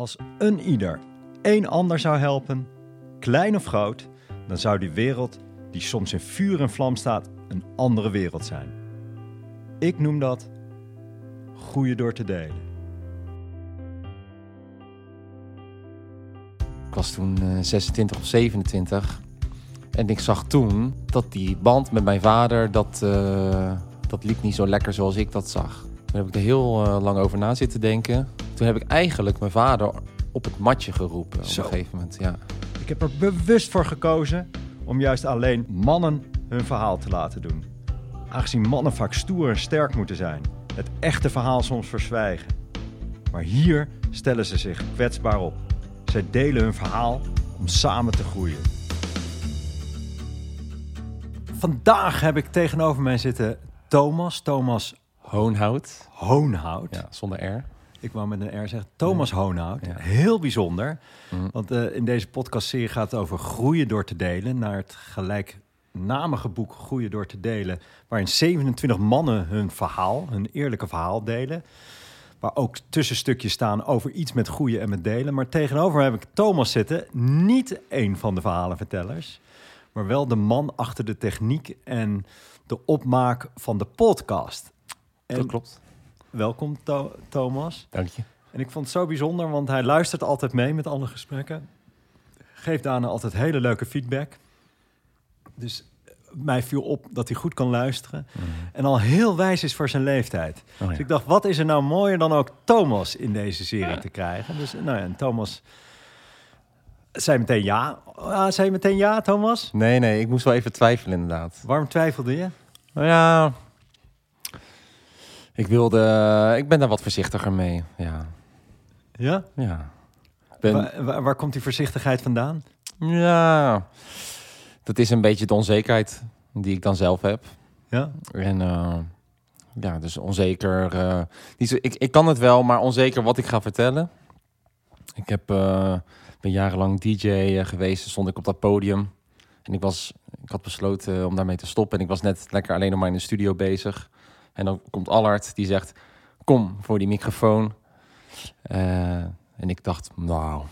Als een ieder één ander zou helpen, klein of groot, dan zou die wereld, die soms in vuur en vlam staat, een andere wereld zijn. Ik noem dat groeien door te delen. Ik was toen eh, 26 of 27. En ik zag toen dat die band met mijn vader, dat, eh, dat liep niet zo lekker zoals ik dat zag. Toen heb ik er heel eh, lang over na zitten denken. Toen heb ik eigenlijk mijn vader op het matje geroepen Zo. op een gegeven moment. Ja. Ik heb er bewust voor gekozen om juist alleen mannen hun verhaal te laten doen. Aangezien mannen vaak stoer en sterk moeten zijn, het echte verhaal soms verzwijgen. Maar hier stellen ze zich kwetsbaar op. Zij delen hun verhaal om samen te groeien. Vandaag heb ik tegenover mij zitten Thomas, Thomas Hoonhout. Hoonhout. Ja, zonder R. Ik wou met een R zeggen. Thomas Hoonhout. Ja. Heel bijzonder. Mhm. Want eh, in deze podcastserie gaat het over groeien door te delen. Naar het gelijknamige boek Groeien door te delen. Waarin 27 mannen hun verhaal, hun eerlijke verhaal delen. Waar ook tussenstukjes staan over iets met groeien en met delen. Maar tegenover heb ik Thomas zitten. Niet één van de verhalenvertellers. Maar wel de man achter de techniek en de opmaak van de podcast. En Dat klopt. welkom Tho- Thomas. Dank je. En ik vond het zo bijzonder, want hij luistert altijd mee met alle gesprekken. Geeft daarna altijd hele leuke feedback. Dus eh, mij viel op dat hij goed kan luisteren. En al heel wijs is voor zijn leeftijd. Oh, Dus ik dacht, wat is er nou mooier dan ook Thomas in deze serie te krijgen? Dus nou ja, en Thomas zei meteen ja. Ah, zei je meteen ja, Thomas? Nee, nee, ik moest wel even twijfelen inderdaad. Waarom twijfelde je? Nou ja, ik wilde, ik ben daar wat voorzichtiger mee. Ja, Ja? ja. Ben, Waar, komt die voorzichtigheid vandaan? ja, dat is een beetje de onzekerheid die ik dan zelf heb. Ja? En eh, ja, dus onzeker. eh, niet zo, ik, ik kan het wel, maar onzeker wat ik ga vertellen. Ik heb, eh, ben jarenlang DJ eh, geweest, stond ik op dat podium. En ik, was, ik had besloten om daarmee te stoppen. En ik was net lekker alleen nog maar in de studio bezig. En dan komt Allard, die zegt, kom voor die microfoon. Eh, en ik dacht, nou,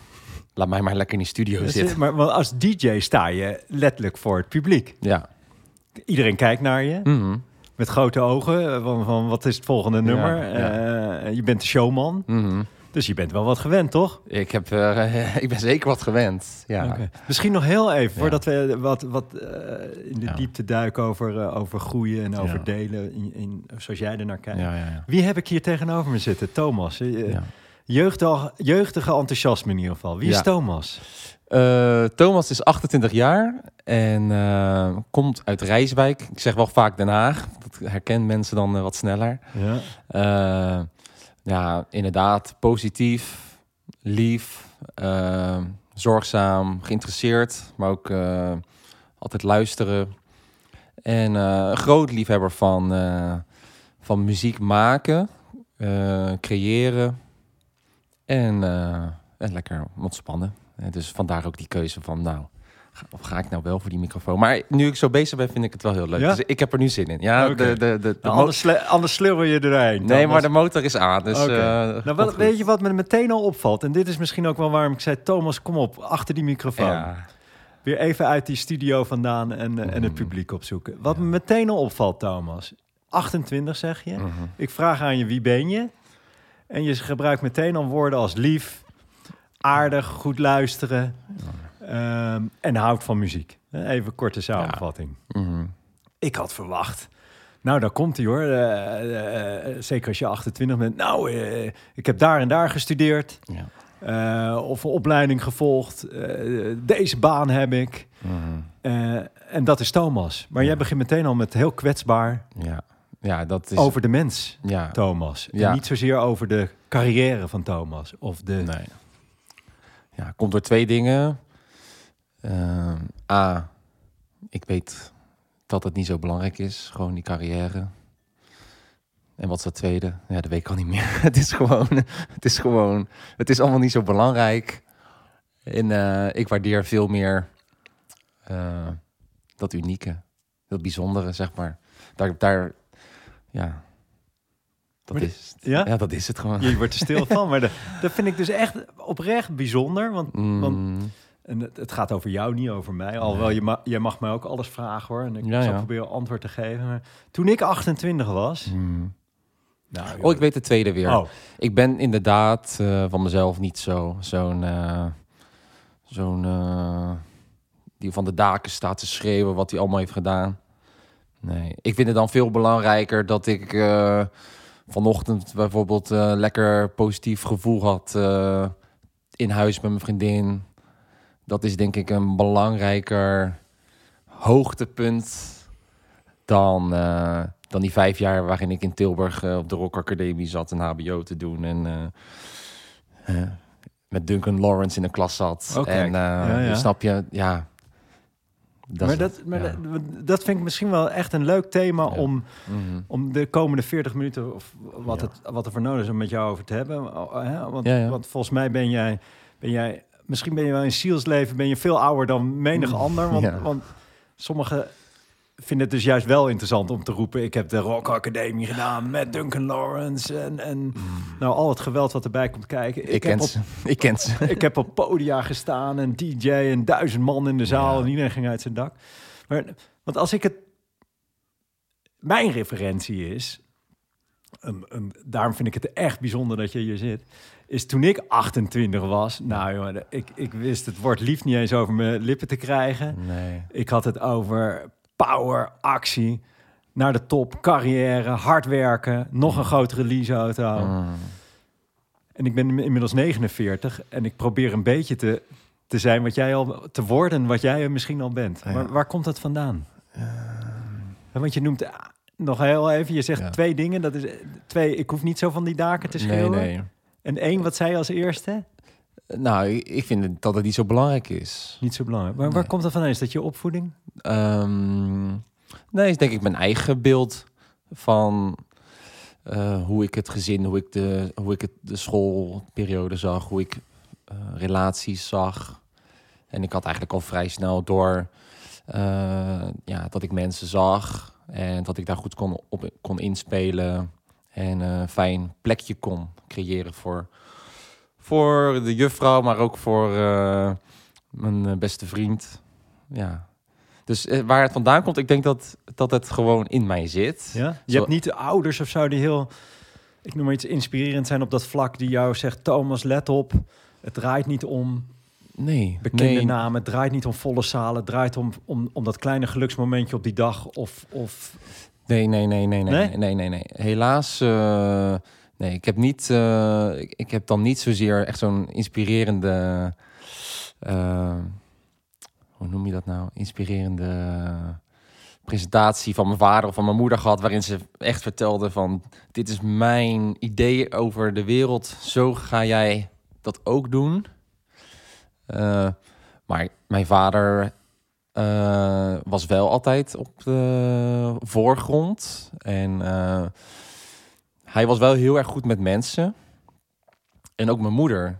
laat mij maar lekker in die studio Dus, zitten. maar want als DJ sta je letterlijk voor het publiek. Ja. Iedereen kijkt naar je Mhm. met grote ogen. eh, Van, van wat is het volgende nummer? ja. Eh, je bent de showman. Mhm. Dus je bent wel wat gewend, toch? Ik, heb, eh, ik ben zeker wat gewend. Ja. Oké. Misschien nog heel even, Ja. voordat we wat, wat eh, in de Ja. diepte duiken over, eh, over groeien en over Ja. delen, in, in, zoals jij er naar kijkt. Ja, ja, ja. Wie heb ik hier tegenover me zitten? Thomas. Eh, ja. jeugdig, jeugdige enthousiasme in ieder geval. Wie is. Thomas? Eh, Thomas is 28 jaar en eh, komt uit Rijswijk. Ik zeg wel vaak Den Haag. Dat herkennen mensen dan wat sneller. Ja. Ja, inderdaad, positief, lief, eh, zorgzaam, geïnteresseerd, maar ook eh, altijd luisteren. En eh, een groot liefhebber van, eh, van muziek maken, creëren en, en lekker ontspannen. Dus vandaar ook die keuze van, nou, of ga ik nou wel voor die microfoon? Maar nu ik zo bezig ben, vind ik het wel heel leuk. Ja? Dus ik heb er nu zin in. Ja, de, de, de, Nou, anders, sle- anders je erheen. Nee, maar de motor is aan. Dus, eh, nou, wat, weet je wat me meteen al opvalt? En dit is misschien ook wel waarom ik zei... Thomas, kom op, achter die microfoon. Ja. Weer even uit die studio vandaan en, eh, en het Mm. publiek opzoeken. Wat me meteen al opvalt, Thomas. 28 zeg je. Mhm. Ik vraag aan je, wie ben je? En je gebruikt meteen al woorden als lief, aardig, goed luisteren... ehm, en houdt van muziek. Even korte samenvatting. Mhm. Ik had verwacht. Nou, daar komt hij hoor. Eh, eh, eh, zeker als je 28 bent. Nou, ik heb daar en daar gestudeerd. Ja. of een opleiding gevolgd. deze baan heb ik. Mhm. En dat is Thomas. Maar jij begint meteen al met heel kwetsbaar ja. ja, dat is... over de mens, Ja. Thomas. En Ja. niet zozeer over de carrière van Thomas. Of de... Nee. Ja, komt door twee dingen. Ehm, A, ik weet dat het niet zo belangrijk is. Gewoon die carrière. En wat is dat tweede? Ja, dat weet ik al niet meer. het is gewoon, het is gewoon, het is allemaal niet zo belangrijk. En eh, ik waardeer veel meer eh, dat unieke, dat bijzondere, zeg maar. Daar, daar, ja, Dat Maar is? Ja? dat is het gewoon. Je wordt er stil van, maar dat, dat vind ik dus echt oprecht bijzonder. Want, want Mm, en het, het gaat over jou, niet over mij. Alhoewel, je, ma jij mag mij ook alles vragen hoor. En ik Ja, zal ja. proberen antwoord te geven. Maar toen ik 28 was... mm. Nou, Oh, ik weet de tweede weer. Oh, Ik ben inderdaad eh, van mezelf niet zo zo'n eh, zo'n eh, die van de daken staat te schreeuwen wat hij allemaal heeft gedaan. Nee, ik vind het dan veel belangrijker dat ik vanochtend bijvoorbeeld lekker positief gevoel had in huis met mijn vriendin. Dat is denk ik een belangrijker hoogtepunt dan, eh, dan die vijf jaar waarin ik in Tilburg eh, op de Rock Academie zat een HBO te doen en eh, eh, met Duncan Lawrence in de klas zat. Oké. En eh, Ja, ja. snap je, ja. Dat maar is- dat, maar ja. dat, dat vind ik misschien wel echt een leuk thema Ja. om, Mhm. om de komende 40 minuten, of wat, Ja. het, wat er voor nodig is om met jou over te hebben. Oh, hè? Want, Ja, ja. want volgens mij ben jij, ben jij, misschien ben je wel in zielsleven, ben je veel ouder dan menig Mm. ander. Want, Ja. want sommigen vinden het dus juist wel interessant om te roepen, ik heb de Rock Academie gedaan met Duncan Lawrence en, en nou, al het geweld wat erbij komt kijken. Mm. Ik, heb ken ze. Ik ken ze. ik heb op podia gestaan en DJ en duizend man in de zaal Ja. en iedereen ging uit zijn dak. Maar, want als ik het... Mijn referentie is, um, um, daarom vind ik het echt bijzonder dat je hier zit, is toen ik 28 was, nou jongen, ik, ik wist het woord lief niet eens over mijn lippen te krijgen. Nee. Ik had het over power, actie, naar de top, carrière, hard werken, nog een grotere leaseauto. Mm. En ik ben inmiddels 49 en ik probeer een beetje te, te zijn wat jij al te worden, wat jij misschien al bent. Ja. Maar waar komt dat vandaan? Ja, Want je noemt ah, nog heel even, je zegt Ja. twee dingen. Dat is eh, twee, ik hoef niet zo van die daken te Nee, schreeuwen. nee. En één, wat zei je als eerste? Nou, ik- vind dat het niet zo belangrijk is. Niet zo belangrijk. Maar waar Nee. komt dat vandaan? Is dat je opvoeding? Ehm, nee, is denk ik mijn eigen beeld van eh, hoe ik het gezin, hoe ik de, hoe ik het, de schoolperiode zag, hoe ik eh, relaties zag. En ik had eigenlijk al vrij snel door eh, ja, dat ik mensen zag en dat ik daar goed kon, op kon inspelen en een fijn plekje kon creëren voor, voor de juffrouw, maar ook voor eh, mijn eh, beste vriend. Ja, dus eh, waar het vandaan komt, ik denk dat, dat het gewoon in mij zit. Ja? Je hebt niet de ouders of zo die heel, ik noem maar iets inspirerend zijn op dat vlak, die jou zegt, Thomas, let op. Het draait niet om Nee, bekende nee, namen. Het draait niet om volle zalen. Het draait om, om, om dat kleine geluksmomentje op die dag. Of, of nee, nee, nee, nee, nee, Nee? nee, nee. Helaas, eh, nee, ik heb niet, eh, ik, ik heb dan niet zozeer echt zo'n inspirerende, eh, hoe noem je dat nou? Inspirerende presentatie van mijn vader of van mijn moeder gehad, waarin ze echt vertelde van, dit is mijn idee over de wereld, zo ga jij dat ook doen. Maar mijn vader eh, was wel altijd op de voorgrond. En eh, hij was wel heel erg goed met mensen. En ook mijn moeder.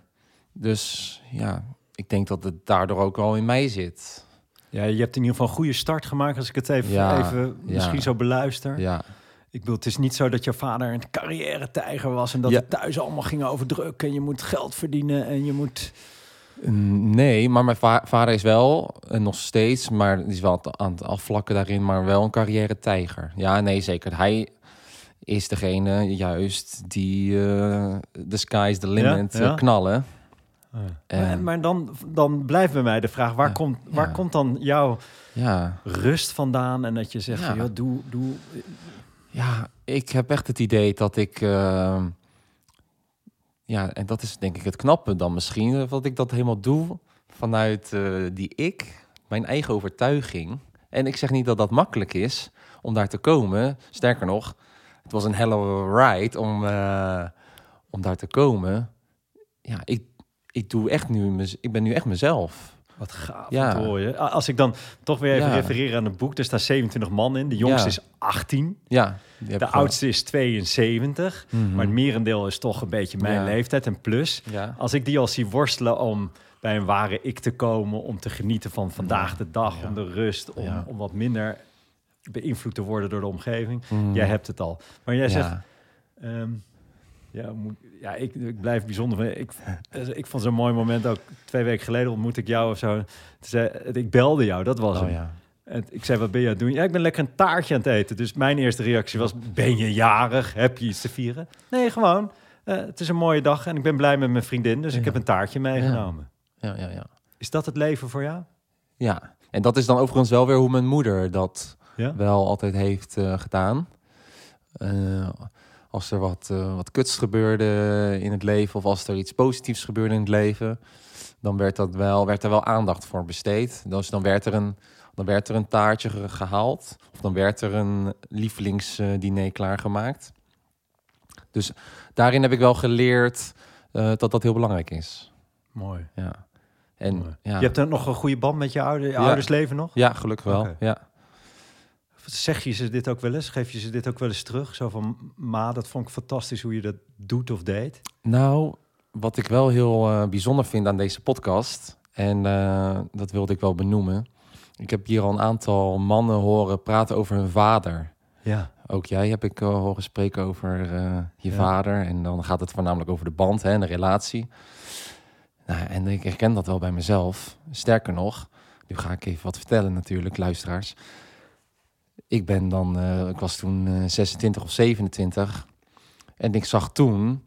Dus ja, ik denk dat het daardoor ook al in mij zit. ja, je hebt in ieder geval een goede start gemaakt. Als ik het even, Ja, even ja. misschien zo beluister. Ja, Ik bedoel, het is niet zo dat je vader een carrière-tijger was... en dat Ja. het thuis allemaal ging over druk... en je moet geld verdienen en je moet... Nee, maar mijn va- vader is wel, en nog steeds, maar die is wel aan het afvlakken daarin, maar wel een carrière tijger. Ja, nee, zeker. Hij is degene juist die eh the sky's the limit Ja, eh, ja. knallen. En- maar maar dan, dan blijft bij mij de vraag... waar, Ja, komt, waar ja. komt dan jouw Ja, rust vandaan... en dat je zegt, van, joh, doe, doe... ja, ik heb echt het idee dat ik, eh, ja, en dat is denk ik het knappe dan misschien, eh, dat ik dat helemaal doe vanuit eh, die ik, mijn eigen overtuiging. En ik zeg niet dat dat makkelijk is om daar te komen. Sterker nog, het was een a ride om, eh, om daar te komen. Ja, ik, ik doe echt nu, ik ben nu echt mezelf. Wat gaaf Ja. te horen. A- Als ik dan toch weer even Ja. refereer aan het boek... er staan 27 man in. De jongste Ja. is 18. Ja, De oudste is 72. Mhm. Maar het merendeel is toch een beetje mijn leeftijd en plus. Ja. Als ik die al zie worstelen om bij een ware ik te komen... om te genieten van vandaag de dag, om de rust... Om, om wat minder beïnvloed te worden door de omgeving. Mhm. Jij hebt het al. Maar jij zegt, Ja. Ja, moet, ja ik, ik blijf bijzonder. Ik, ik vond zo'n mooi moment ook. Twee weken geleden ontmoette ik jou of zo. Zei, ik belde jou, dat was Oh hem. ja. En ik zei, wat ben je aan het doen? Ja, ik ben lekker een taartje aan het eten. Dus mijn eerste reactie was, ben je jarig? Heb je iets te vieren? Nee, gewoon. eh, het is een mooie dag en ik ben blij met mijn vriendin. Dus ik heb een taartje meegenomen. Ja, ja, ja. Is dat het leven voor jou? Ja, en dat is dan overigens wel weer hoe mijn moeder dat wel altijd heeft eh, gedaan. Eh, als er wat, eh, wat kuts gebeurde in het leven of als er iets positiefs gebeurde in het leven, dan werd, dat wel, werd er wel aandacht voor besteed. Dus dan werd er een, dan werd er een taartje ge- gehaald of dan werd er een lievelingsdiner klaargemaakt. Dus daarin heb ik wel geleerd eh, dat dat heel belangrijk is. Mooi. Ja. En Mooi. ja, Je hebt er nog een goede band met je, ouder, je Ja. ouders leven nog? ja, gelukkig wel. Ja. Zeg je ze dit ook wel eens? Geef je ze dit ook wel eens terug? Zo van, ma, dat vond ik fantastisch hoe je dat doet of deed. Nou, wat ik wel heel eh, bijzonder vind aan deze podcast, en eh, dat wilde ik wel benoemen. Ik heb hier al een aantal mannen horen praten over hun vader. Ja. Ook jij heb ik eh, horen spreken over je Ja. vader. En dan gaat het voornamelijk over de band hè, en de relatie. Nou, en ik herken dat wel bij mezelf. Sterker nog, nu ga ik even wat vertellen natuurlijk, luisteraars. Ik ben dan, eh, ik was toen eh, 26 of 27. En ik zag toen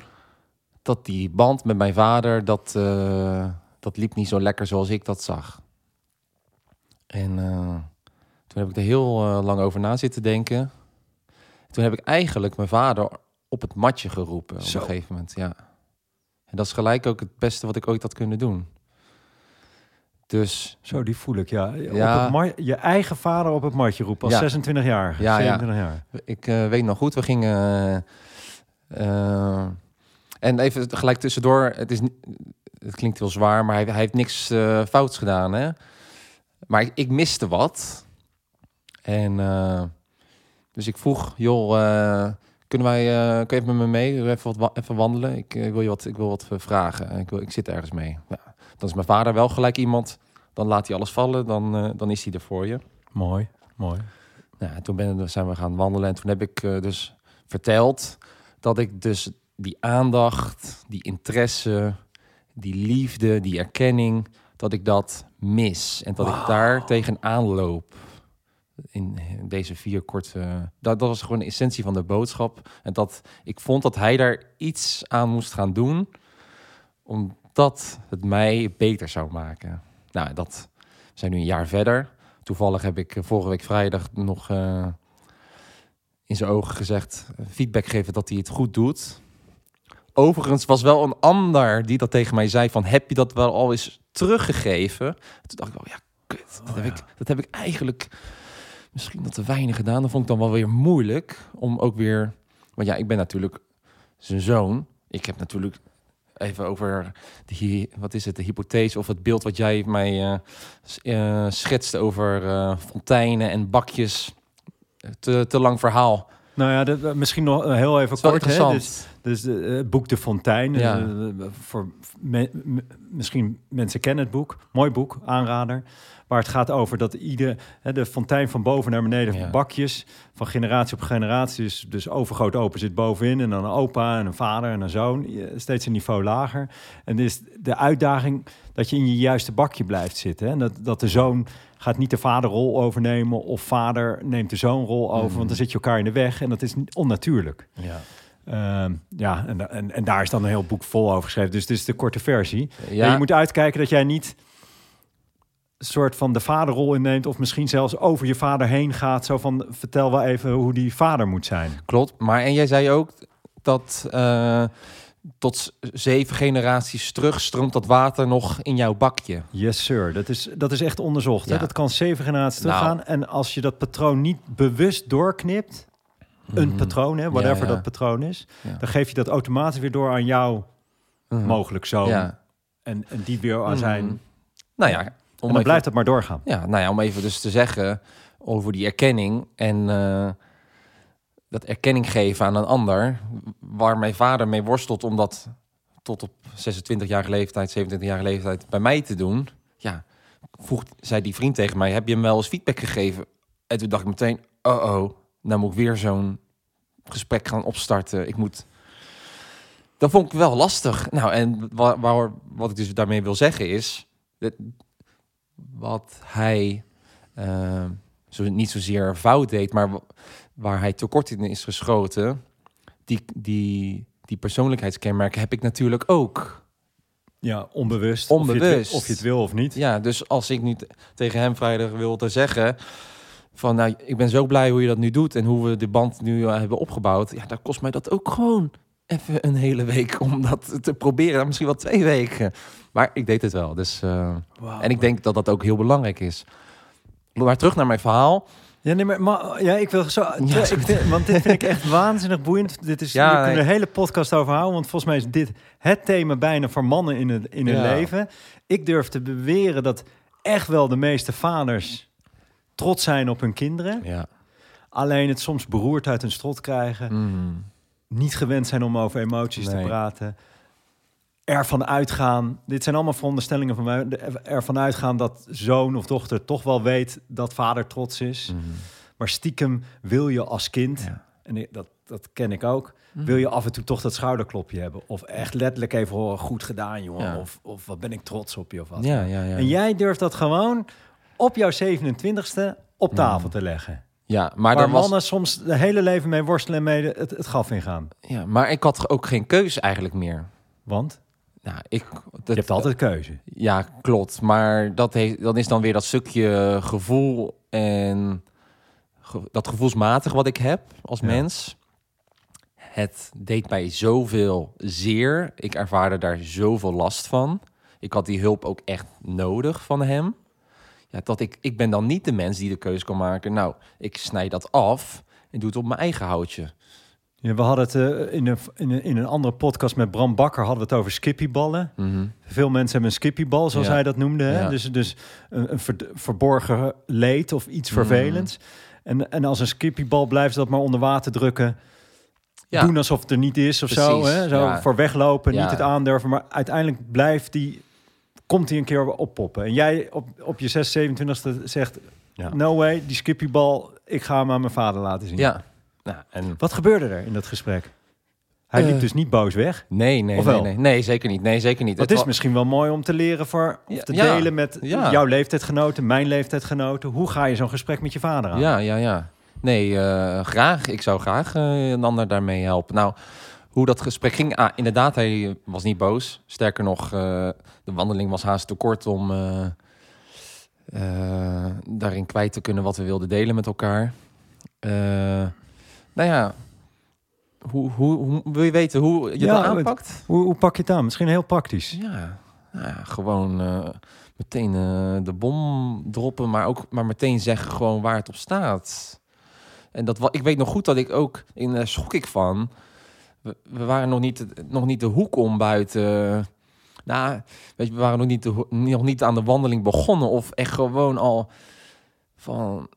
dat die band met mijn vader, dat, eh, dat liep niet zo lekker zoals ik dat zag. En toen heb ik er heel lang over na zitten denken. Toen heb ik eigenlijk mijn vader op het matje geroepen op een gegeven moment, ja. En dat is gelijk ook het beste wat ik ooit had kunnen doen. Dus Zo, die voel ik, ja. Ja. Op het je eigen vader op het matje roepen als Ja. 26 jaar. Ja, ja. 27 jaar. ik eh, weet nog goed, we gingen... eh, en even gelijk tussendoor, het, is, het klinkt heel zwaar, maar hij, hij heeft niks eh, fouts gedaan, hè. Maar ik, ik miste wat. En eh, dus ik vroeg, joh, eh, kunnen wij, eh kun je even met me mee? Even, wat, wa- even wandelen? Ik, eh, wil je wat, ik wil wat eh, vragen. Ik, wil, ik zit ergens mee. Ja. Dan is mijn vader wel gelijk iemand, dan laat hij alles vallen, dan, eh, dan is hij er voor je. Mooi, mooi. Nou, en toen ben, zijn we gaan wandelen en toen heb ik eh, dus verteld dat ik dus die aandacht, die interesse, die liefde, die erkenning, dat ik dat mis en dat ik daar tegenaan loop. In deze vier korte. Dat, dat was gewoon de essentie van de boodschap. En dat ik vond dat hij daar iets aan moest gaan doen, omdat het mij beter zou maken. Nou, dat we zijn nu een jaar verder. Toevallig heb ik eh, vorige week vrijdag nog eh, in zijn ogen gezegd, eh, feedback geven dat hij het goed doet. Overigens was wel een ander die dat tegen mij zei van, heb je dat wel al eens teruggegeven? Toen dacht ik wel, ja, kut, dat, Oh, heb, ja. ik, dat heb ik eigenlijk misschien wat te weinig gedaan. Dat vond ik dan wel weer moeilijk om ook weer, want ja, ik ben natuurlijk zijn zoon. Ik heb natuurlijk even over die, wat is het, de hypothese of het beeld wat jij mij s- eh, schetste over eh, fonteinen en bakjes. Te, te lang verhaal. Nou ja, misschien nog heel even kort. Hè? Dus, dus eh, het boek De Fontein. Ja. eh, voor me- misschien mensen kennen het boek. Mooi boek, aanrader. Waar het gaat over dat ieder, hè, de fontein van boven naar beneden, Ja. bakjes, van generatie op generatie. Dus, dus overgroot open zit bovenin en dan een opa en een vader en een zoon. Steeds een niveau lager. En dus de uitdaging dat je in je juiste bakje blijft zitten. Hè? En dat, dat de zoon gaat niet de vaderrol overnemen of vader neemt de zoonrol over. Mm. Want dan zit je elkaar in de weg en dat is onnatuurlijk. Ja. Ehm, ja, en, en, en daar is dan een heel boek vol over geschreven. Dus dit is de korte versie. Ja, En je moet uitkijken dat jij niet een soort van de vaderrol inneemt... of misschien zelfs over je vader heen gaat. Zo van, vertel wel even hoe die vader moet zijn. klopt. Maar en jij zei ook dat eh, tot zeven generaties terug stroomt dat water nog in jouw bakje. Yes, sir. Dat is, dat is echt onderzocht. Hè? Dat kan zeven generaties Nou. teruggaan. En als je dat patroon niet bewust doorknipt... een Mhm. patroon, hè, whatever dat patroon is... Dan geef je dat automatisch weer door aan jouw Mhm. mogelijk. Ja. En, en die weer aan Mhm. zijn... Nou ja, En dan even- blijft het maar doorgaan. Ja, nou ja, om even dus te zeggen over die erkenning en eh, dat erkenning geven aan een ander, waar mijn vader mee worstelt om dat tot op 26-jarige leeftijd, 27-jarige leeftijd bij mij te doen. Ja, vroeg, zei die vriend tegen mij, heb je hem wel eens feedback gegeven? En toen dacht ik meteen, oh oh, nou moet ik weer zo'n gesprek gaan opstarten. Ik moet. Dat vond ik wel lastig. Nou, en waar, waar, wat ik dus daarmee wil zeggen is. Dat, wat hij uh, zo, niet zozeer fout deed, maar waar hij tekort in is geschoten. Die, die, die persoonlijkheidskenmerken heb ik natuurlijk ook. Ja, onbewust. Onbewust. Of je, het, of je het wil of niet. Ja, dus als ik nu tegen hem vrijdag wilde zeggen van nou, ik ben zo blij hoe je dat nu doet en hoe we de band nu uh, hebben opgebouwd. Ja, dan kost mij dat ook gewoon even een hele week om dat te proberen. Misschien wel twee weken. Maar ik deed het wel. Dus, uh, wow, en ik denk dat dat ook heel belangrijk is. Maar terug naar mijn verhaal. Ja, nee, maar, maar ja, ik wil zo. Ja, ik vind, want dit vind ik echt waanzinnig boeiend. Dit is. Ja, we kunnen een hele podcast over houden. Want volgens mij is dit het thema bijna voor mannen in het in hun ja. leven. Ik durf te beweren dat echt wel de meeste vaders trots zijn op hun kinderen. Ja. Alleen het soms beroerd uit hun strot krijgen. Mm. Niet gewend zijn om over emoties nee. te praten. Ervan uitgaan, dit zijn allemaal veronderstellingen van mij. Ervan uitgaan dat zoon of dochter toch wel weet dat vader trots is. Mm. Maar stiekem wil je als kind, ja. en dat, dat ken ik ook, Mm. wil je af en toe toch dat schouderklopje hebben. Of echt letterlijk even horen, goed gedaan jongen. Ja. Of, of wat ben ik trots op je of wat. Ja, ja, ja. En jij durft dat gewoon op jouw 27ste op tafel te leggen. Ja, maar Waar dan was... mannen soms de hele leven mee worstelen en mee het, het gaf ingaan. Ja, maar ik had ook geen keus eigenlijk meer. Want Nou, ik... Dat, je hebt altijd keuze. Ja, klopt. Maar dat, heeft, dan is dan weer dat stukje gevoel en ge- dat gevoelsmatig wat ik heb als Ja. mens. Het deed mij zoveel zeer. Ik ervaarde daar zoveel last van. Ik had die hulp ook echt nodig van hem. Ja, dat ik, ik ben dan niet de mens die de keuze kan maken. Nou, ik snij dat af en doe het op mijn eigen houtje. Ja, we hadden het eh, in, een, in, een, in een andere podcast met Bram Bakker hadden we het over skippyballen. Mhm. Veel mensen hebben een skippybal, zoals Ja. hij dat noemde. Hè? Ja. Dus, dus een, een ver- verborgen leed of iets Mhm. vervelends. En, en als een skippybal blijft dat maar onder water drukken. Ja. Doen alsof het er niet is of zo. Hè? Zo voor weglopen, niet het aandurven. Maar uiteindelijk blijft die, komt hij een keer oppoppen. En jij op, op je 6, 27ste zegt... Ja. No way, die skippybal, ik ga hem aan mijn vader laten zien. Ja. Nou, en Wat gebeurde er in dat gesprek? Hij liep Eh, dus niet boos weg. nee, nee, nee, nee, nee, zeker niet. Nee, zeker niet. Dat Het is misschien wel mooi om te leren voor of Ja, te ja, delen met ja. jouw leeftijdgenoten, mijn leeftijdgenoten. Hoe ga je zo'n gesprek met je vader aan? Ja, ja, ja. Nee, eh, graag. Ik zou graag eh, een ander daarmee helpen. Nou, hoe dat gesprek ging. Ah, inderdaad, hij was niet boos. Sterker nog, eh, de wandeling was haast te kort om eh, eh, daarin kwijt te kunnen wat we wilden delen met elkaar. Nou ja, hoe, hoe, hoe wil je weten hoe je Ja, dat het- aanpakt? Hoe, hoe pak je het aan? Misschien heel praktisch. Ja, nou ja gewoon meteen de bom droppen, maar ook maar meteen zeggen gewoon waar het op staat. En dat ik weet nog goed dat ik ook in eh, schrok ik van. We, waren nog niet, nog niet de hoek om buiten. Nou, we waren nog niet, nog niet aan de wandeling begonnen of echt gewoon al van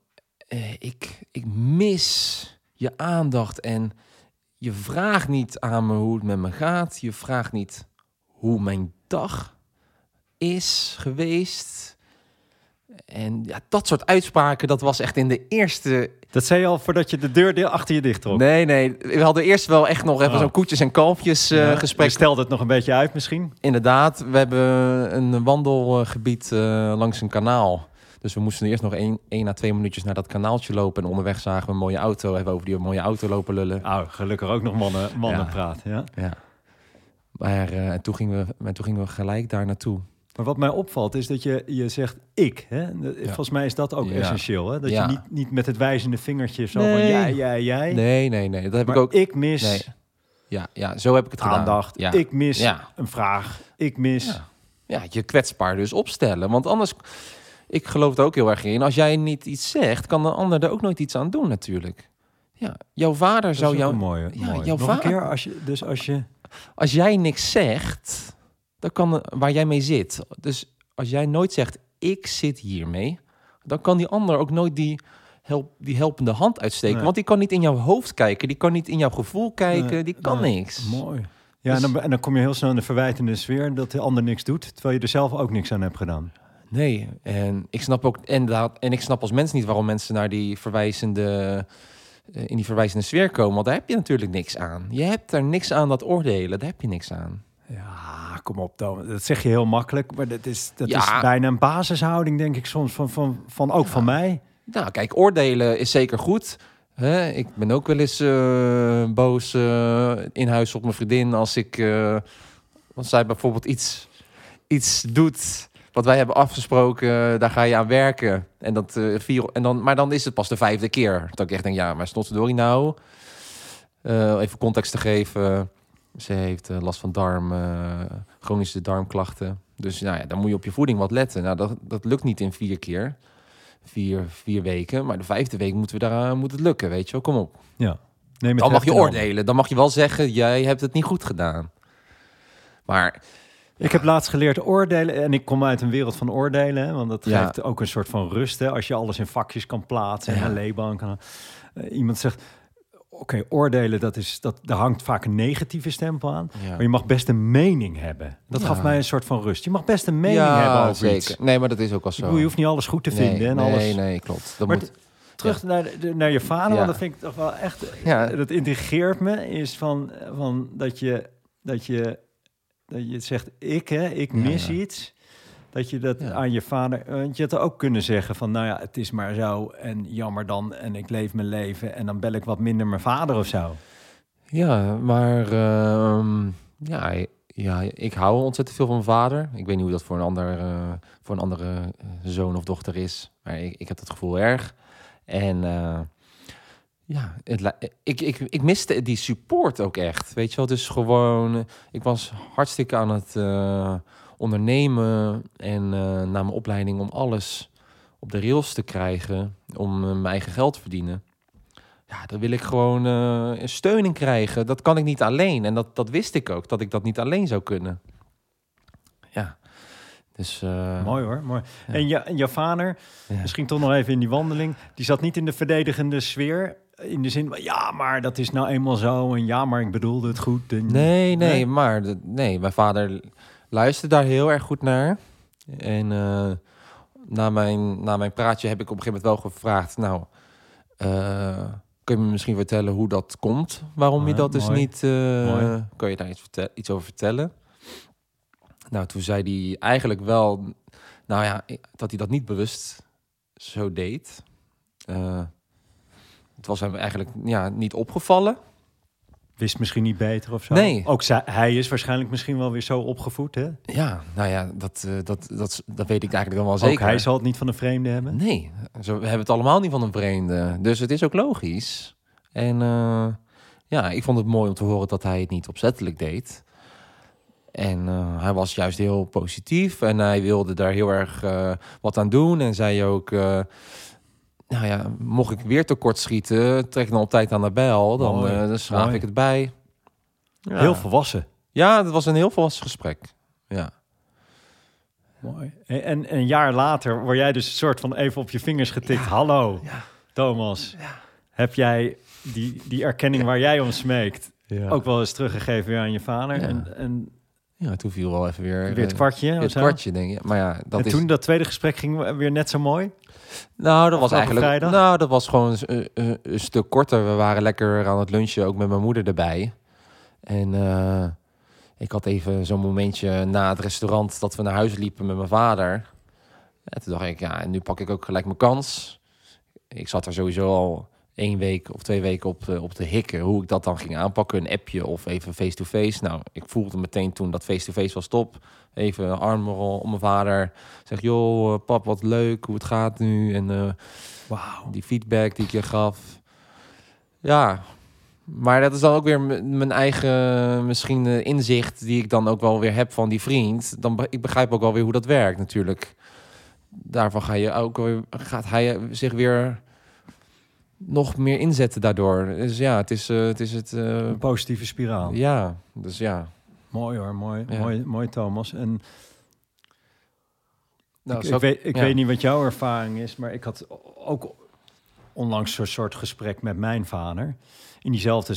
eh, ik, ik mis je aandacht en je vraagt niet aan me hoe het met me gaat. Je vraagt niet hoe mijn dag is geweest. En ja, dat soort uitspraken, dat was echt in de eerste... Dat zei je al voordat je de deur achter je dicht trok. Nee, nee, we hadden eerst wel echt nog even Oh. zo'n koetjes en kalfjes Ja, gesprek. Je stelde het nog een beetje uit misschien. Inderdaad, we hebben een wandelgebied eh, langs een kanaal. Dus we moesten eerst nog één, één à twee minuutjes naar dat kanaaltje lopen. En onderweg zagen we een mooie auto. Hebben we over die mooie auto lopen lullen. Nou, gelukkig ook nog mannen, mannen Ja. praten. Ja? Ja. Maar eh, en toen, gingen we, en toen gingen we gelijk daar naartoe. Maar wat mij opvalt is dat je, je zegt ik. Hè? Volgens mij is dat ook Ja. essentieel. Hè? Dat Ja. je niet, niet met het wijzende vingertje zo van Nee. jij, jij, jij. Nee, nee, nee. Dat heb maar ik ook. ik mis Nee. Ja, ja, zo heb ik het gedaan. aandacht. Ja. Ik mis Ja. een vraag. Ik mis... Ja. ja, je kwetsbaar dus opstellen. Want anders, ik geloof er ook heel erg in. Als jij niet iets zegt, kan de ander er ook nooit iets aan doen natuurlijk. Ja, jouw vader Dat is zou ook jou... een mooie. Ja, mooie. jouw Nog een vader- keer, als je, dus als je... Als jij niks zegt, dan kan waar jij mee zit. Dus als jij nooit zegt, ik zit hiermee, dan kan die ander ook nooit die, help, die helpende hand uitsteken. Nee. Want die kan niet in jouw hoofd kijken, die kan niet in jouw gevoel kijken, Nee, die kan nee. niks. Mooi. Ja, Dus- en, dan, en dan kom je heel snel in de verwijtende sfeer dat de ander niks doet, terwijl je er zelf ook niks aan hebt gedaan. Nee, en ik snap ook inderdaad, en ik snap als mens niet waarom mensen naar die verwijzende eh, in die verwijzende sfeer komen. Want daar heb je natuurlijk niks aan. Je hebt er niks aan dat oordelen. Daar heb je niks aan. Ja, kom op, Thomas. Dat zeg je heel makkelijk, maar dat is, dat Ja. is bijna een basishouding, denk ik soms, van, van, van ook van mij. Nou, kijk, oordelen is zeker goed. Hè? Ik ben ook wel eens eh, boos eh, in huis op mijn vriendin als ik... eh, als zij bijvoorbeeld iets, iets doet wat wij hebben afgesproken, daar ga je aan werken. En dat, vier, en dan, maar dan is het pas de vijfde keer. Dat ik echt denk, ja, maar snotverdorie nou. Eh, even context te geven. Ze heeft eh, last van darm, eh, chronische darmklachten. Dus nou ja, dan moet je op je voeding wat letten. Nou, dat, dat lukt niet in vier keer. Vier, vier weken. Maar de vijfde week moeten we daar, moet het lukken, weet je wel. Kom op. Ja. Neem Dan mag je oordelen. Dan mag je wel zeggen, jij hebt het niet goed gedaan. Maar Ik heb laatst geleerd oordelen en ik kom uit een wereld van oordelen, hè, want dat Ja. geeft ook een soort van rust. Hè, als je alles in vakjes kan plaatsen en een leeban kan. Eh, iemand zegt, oké, oordelen, dat is, dat, daar hangt vaak een negatieve stempel aan. ja. Maar je mag best een mening hebben. Dat Ja. gaf mij een soort van rust. Je mag best een mening ja, hebben over zeker. iets. Nee, maar dat is ook al zo. bedoel, je hoeft niet alles goed te nee, vinden en nee, alles. nee, klopt. Dat Maar moet, Terug naar, de, naar je vader, want dat vind ik toch wel echt. Ja. Dat intrigeert me, is van, van dat je dat je dat je zegt ik hè, ik mis iets. Dat je dat Ja. aan je vader, want je had ook kunnen zeggen van, nou ja, het is maar zo en jammer dan en ik leef mijn leven en dan bel ik wat minder mijn vader of zo. Ja, maar ehm, ja, ja, ik hou ontzettend veel van mijn vader. Ik weet niet hoe dat voor een, ander, eh, voor een andere eh, zoon of dochter is. Maar ik, ik heb dat gevoel erg. En eh, ja, het, ik, ik, ik miste die support ook echt. Weet je wel, dus gewoon... Ik was hartstikke aan het ondernemen en eh, na mijn opleiding om alles op de rails te krijgen. Om eh, mijn eigen geld te verdienen. Ja, dan wil ik gewoon eh, een steun in krijgen. Dat kan ik niet alleen. En dat, dat wist ik ook, dat ik dat niet alleen zou kunnen. Ja, dus... Mooi hoor, mooi. Ja. En, je, en jouw vader, ja. misschien toch nog even in die wandeling, die zat niet in de verdedigende sfeer. In de zin van, ja, maar dat is nou eenmaal zo. En ja, maar ik bedoelde het goed. En, Nee, nee, Nee? maar nee, mijn vader luisterde daar heel erg goed naar. En eh, na, mijn, na mijn praatje heb ik op een gegeven moment wel gevraagd... Nou, eh, kun je me misschien vertellen hoe dat komt? Waarom je dat dus mooi. niet... eh, Mooi. Kan je daar iets, vertel- iets over vertellen? Nou, toen zei hij eigenlijk wel... Nou ja, dat hij dat niet bewust zo deed. Eh, het was hem eigenlijk ja, niet opgevallen. Wist misschien niet beter of zo. Nee. Ook zij, hij is waarschijnlijk misschien wel weer zo opgevoed, hè? Ja, nou ja, dat, eh, dat, dat, dat weet ik eigenlijk dan wel Ook zeker. hij zal het niet van een vreemde hebben. Nee, zo, we hebben het allemaal niet van een vreemde. Dus het is ook logisch. En eh, ja, ik vond het mooi om te horen dat hij het niet opzettelijk deed. En eh, hij was juist heel positief en hij wilde daar heel erg wat aan doen. En zei ook, nou ja, mocht ik weer tekort schieten, trek dan op tijd aan de bel. Dan, eh dan mooi. ik het bij. Ja. Heel volwassen. Ja, dat was een heel volwassen gesprek. Ja. Mooi. En, en een jaar later word jij dus een soort van even op je vingers getikt. Hallo, Ja. Thomas. Heb jij die, die erkenning waar jij om smeekt ook wel eens teruggegeven weer aan je vader? Ja. En, en Ja, toen viel wel even weer, weer het eh, kwartje? weer het kwartje, denk ik. Maar ja, dat en is... toen dat tweede gesprek ging weer net zo mooi? Nou, dat was eigenlijk... vrijdag? Nou, dat was gewoon een, een- een stuk korter. We waren lekker aan het lunchen, ook met mijn moeder erbij. En eh, ik had even zo'n momentje na het restaurant dat we naar huis liepen met mijn vader. En toen dacht ik, ja, en nu pak ik ook gelijk mijn kans. Ik zat er sowieso al één week of twee weken op, eh, op te hikken. Hoe ik dat dan ging aanpakken, een appje of even face-to-face. Nou, ik voelde meteen toen dat face-to-face was top. Even een arm om mijn vader. Zeg, joh, eh, pap, wat leuk, hoe het gaat nu. En eh, Wauw. die feedback die ik je gaf. Ja, maar dat is dan ook weer mijn eigen misschien inzicht die ik dan ook wel weer heb van die vriend. Dan ik begrijp ook wel weer hoe dat werkt natuurlijk. Daarvan ga je ook weer, gaat hij zich weer nog meer inzetten daardoor. Dus ja, het is eh, het is het. eh, Een positieve spiraal. ja, dus ja. Mooi hoor, mooi, Ja. mooi, mooi Thomas. En Nou, ik, ik, weet, ik ja. weet niet wat jouw ervaring is, maar ik had ook onlangs zo'n soort gesprek met mijn vader. In diezelfde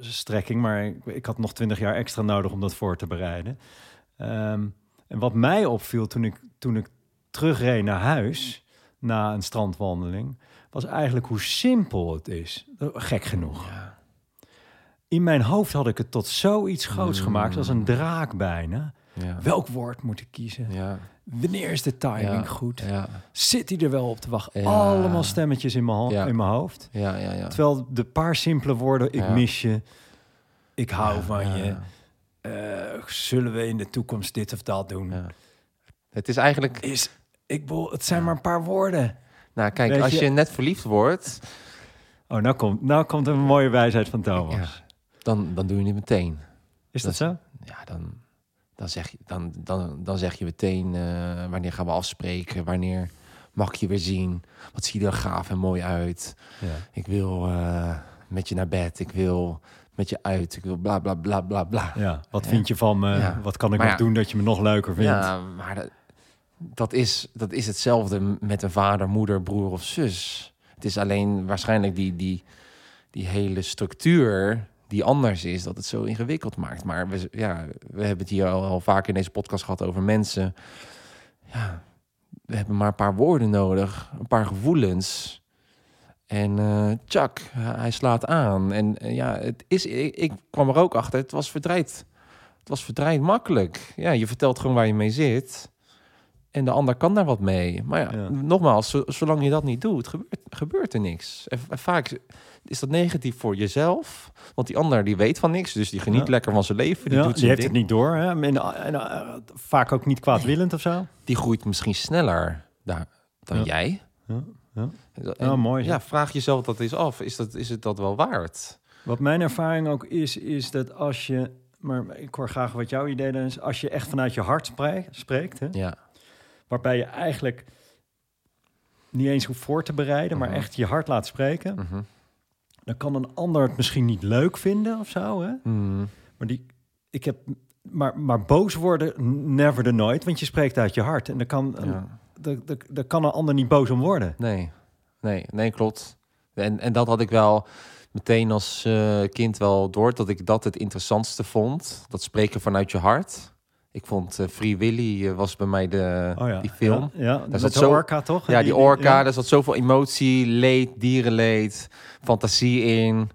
strekking, maar ik, ik had nog twintig jaar extra nodig om dat voor te bereiden. Ehm, en wat mij opviel toen ik, toen ik terugreed naar huis, na een strandwandeling, was eigenlijk hoe simpel het is. Gek genoeg. Ja. In mijn hoofd had ik het tot zoiets groots Mm. gemaakt, als een draak bijna. Ja. Welk woord moet ik kiezen? Ja. Wanneer is de timing goed? Zit hij er wel op te wachten? Allemaal stemmetjes in mijn, in mijn hoofd. Terwijl de paar simpele woorden, ik mis je, ik hou van je, eh, zullen we in de toekomst dit of dat doen? Het is eigenlijk... Is, ik bedoel, het zijn maar een paar woorden. Nou, kijk, Weet als je- je net verliefd wordt, Oh, nou komt, nou komt een mooie wijsheid van Thomas. Ja. dan, dan doe je het meteen. Is dat zo? Ja, dan, dan, zeg, je, dan, dan, dan zeg je meteen eh, wanneer gaan we afspreken, wanneer mag ik je weer zien, wat zie je er gaaf en mooi uit. Ja. Ik wil eh, met je naar bed, ik wil met je uit, ik wil bla bla bla bla bla. ja. Wat Ja. vind je van me? Wat kan ik Maar nog doen dat je me nog leuker vindt? Ja, maar dat, dat, is, dat is hetzelfde met een vader, moeder, broer of zus. Het is alleen waarschijnlijk die, die, die hele structuur die anders is, dat het zo ingewikkeld maakt. Maar we, ja, we hebben het hier al, al vaker in deze podcast gehad over mensen. Ja, we hebben maar een paar woorden nodig, een paar gevoelens. En eh tjak, hij slaat aan. En eh, ja, het is, ik, ik kwam er ook achter, het was verdraaid. Het was verdraaid makkelijk. Ja, je vertelt gewoon waar je mee zit. En de ander kan daar wat mee. Maar ja, Ja. nogmaals, zo- zolang je dat niet doet, gebeurt, gebeurt er niks. En, en vaak is dat negatief voor jezelf. Want die ander die weet van niks. Dus die geniet Ja. lekker van zijn leven. Die, doet die zijn heeft ding. het niet door. Hè? En, en, eh, vaak ook niet kwaadwillend of zo. Die groeit misschien sneller daar, dan jij. Ja. En- Ja, mooi, Ja, vraag jezelf dat eens af. Is, dat, is het dat wel waard? Wat mijn ervaring ook is, is dat als je... Maar ik hoor graag wat jouw idee dan is. Als je echt vanuit je hart spree- spreekt... Hè, Ja. Waarbij je eigenlijk niet eens hoeft voor te bereiden... maar Mhm. echt je hart laat spreken... Mhm. dan kan een ander het misschien niet leuk vinden of zo. Hè? Mhm. Maar, die, ik heb, maar, maar boos worden, never the nooit. Want je spreekt uit je hart. En dan kan, Ja. daar, kan een ander niet boos om worden. Nee, nee, nee, klopt. En, en dat had ik wel meteen als eh, kind wel door, dat ik dat het interessantste vond. Dat spreken vanuit je hart. Ik vond eh, Free Willy eh, was bij mij de, Oh ja. die film. Ja, ja. met zat zo- orka toch? Ja, die orka, ja. daar zat zoveel emotie, leed, dierenleed, fantasie in.